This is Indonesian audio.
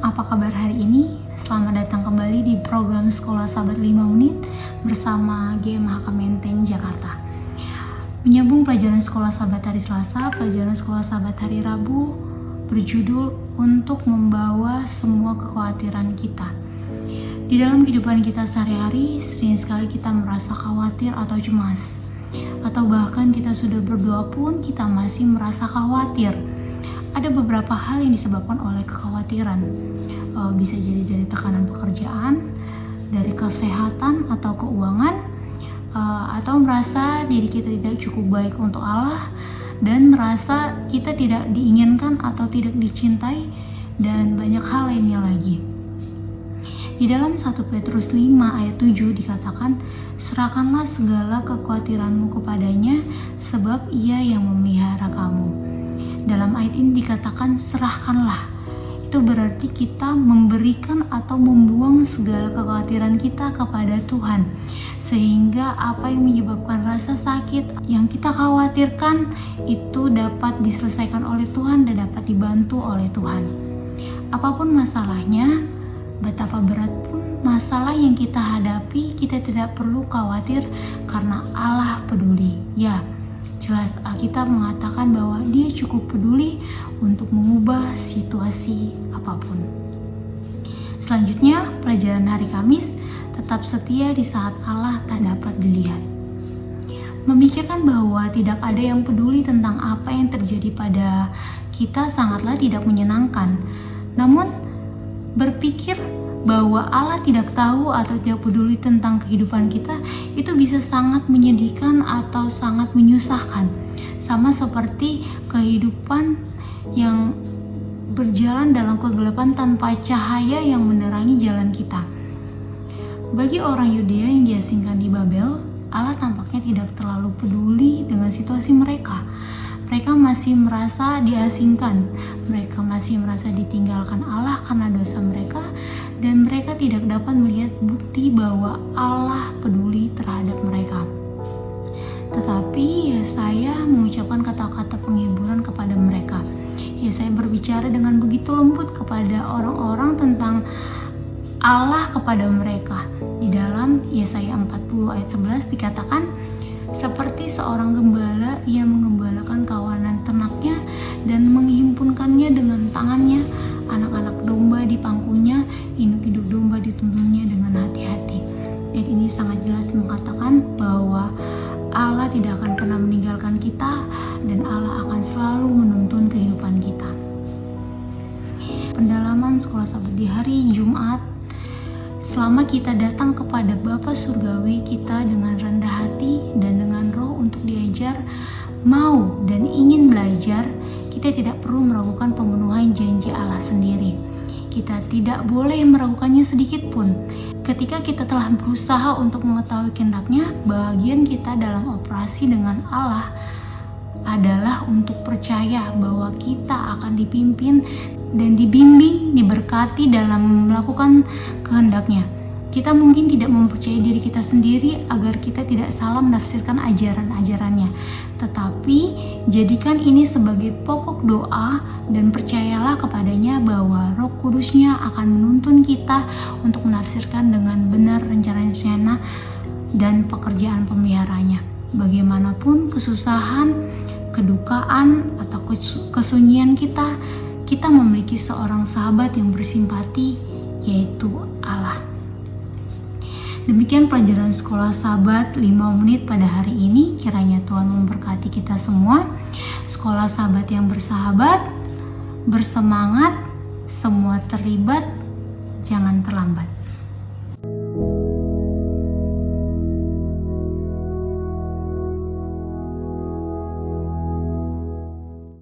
apa kabar hari ini? Selamat datang kembali di program Sekolah Sahabat 5 Menit bersama GMH Kementeng Jakarta. Menyambung pelajaran Sekolah Sahabat hari Selasa, pelajaran Sekolah Sahabat hari Rabu berjudul Untuk Membawa Semua Kekhawatiran Kita. Di dalam kehidupan kita sehari-hari, sering sekali kita merasa khawatir atau cemas. Atau bahkan kita sudah berdoa pun kita masih merasa khawatir ada beberapa hal yang disebabkan oleh kekhawatiran. Uh, bisa jadi dari tekanan pekerjaan, dari kesehatan atau keuangan, uh, atau merasa diri kita tidak cukup baik untuk Allah dan merasa kita tidak diinginkan atau tidak dicintai dan banyak hal lainnya lagi. Di dalam 1 Petrus 5 ayat 7 dikatakan, Serahkanlah segala kekhawatiranmu kepadanya, sebab ia yang memelihara kamu dalam ayat ini dikatakan serahkanlah. Itu berarti kita memberikan atau membuang segala kekhawatiran kita kepada Tuhan. Sehingga apa yang menyebabkan rasa sakit yang kita khawatirkan itu dapat diselesaikan oleh Tuhan dan dapat dibantu oleh Tuhan. Apa pun masalahnya, betapa berat pun masalah yang kita hadapi, kita tidak perlu khawatir karena Allah peduli. Ya, Jelas Alkitab mengatakan bahwa dia cukup peduli untuk mengubah situasi apa pun. Selanjutnya, pelajaran hari Kamis tetap setia di saat Allah tak dapat dilihat. Memikirkan bahwa tidak ada yang peduli tentang apa yang terjadi pada kita sangatlah tidak menyenangkan. Namun, berpikir bahwa Allah tidak tahu atau tidak peduli tentang kehidupan kita itu bisa sangat menyedihkan atau sangat menyusahkan. Sama seperti kehidupan yang berjalan dalam kegelapan tanpa cahaya yang menerangi jalan kita. Bagi orang Yudea yang diasingkan di Babel Allah tampaknya tidak terlalu peduli dengan situasi mereka. Mereka masih merasa diasingkan, mereka masih merasa ditinggalkan Allah karena dosa mereka, dan mereka tidak dapat melihat bukti bahwa Allah peduli terhadap mereka. Tetapi ya saya mengucapkan kata-kata penghiburan kepada mereka. Ya saya berbicara dengan begitu lembut kepada orang-orang tentang Allah kepada mereka. Di dalam Yesaya 40 ayat 11 dikatakan, seperti seorang gembala, ia mengembalakan Tidak akan pernah meninggalkan kita dan Allah akan selalu menuntun kehidupan kita. Pendalaman sekolah sahabat di hari Jumat Selama kita datang kepada Bapa Surgawi kita dengan rendah hati dan dengan roh untuk diajar, mau dan ingin belajar, kita tidak perlu meragukan pemenuhan janji Allah sendiri. Kita tidak boleh meragukannya sedikit pun. Ketika kita telah berusaha untuk mengetahui kehendaknya, bagian kita dalam operasi dengan Allah adalah untuk percaya bahwa kita akan dipimpin dan dibimbing, diberkati dalam melakukan kehendaknya. Kita mungkin tidak mempercayai diri kita sendiri agar kita tidak salah menafsirkan ajaran-ajarannya. Tetapi jadikan ini sebagai pokok doa dan percayalah kepadanya bahwa roh kudusnya akan menuntun kita untuk menafsirkan dengan benar rencana-rencana dan pekerjaan pemeliharanya. Bagaimanapun kesusahan, kedukaan, atau kesunyian kita, kita memiliki seorang sahabat yang bersimpati, yaitu Allah. Demikian pelajaran sekolah sahabat 5 menit pada hari ini. Kiranya Tuhan memberkati kita semua. Sekolah sahabat yang bersahabat, bersemangat, semua terlibat, jangan terlambat.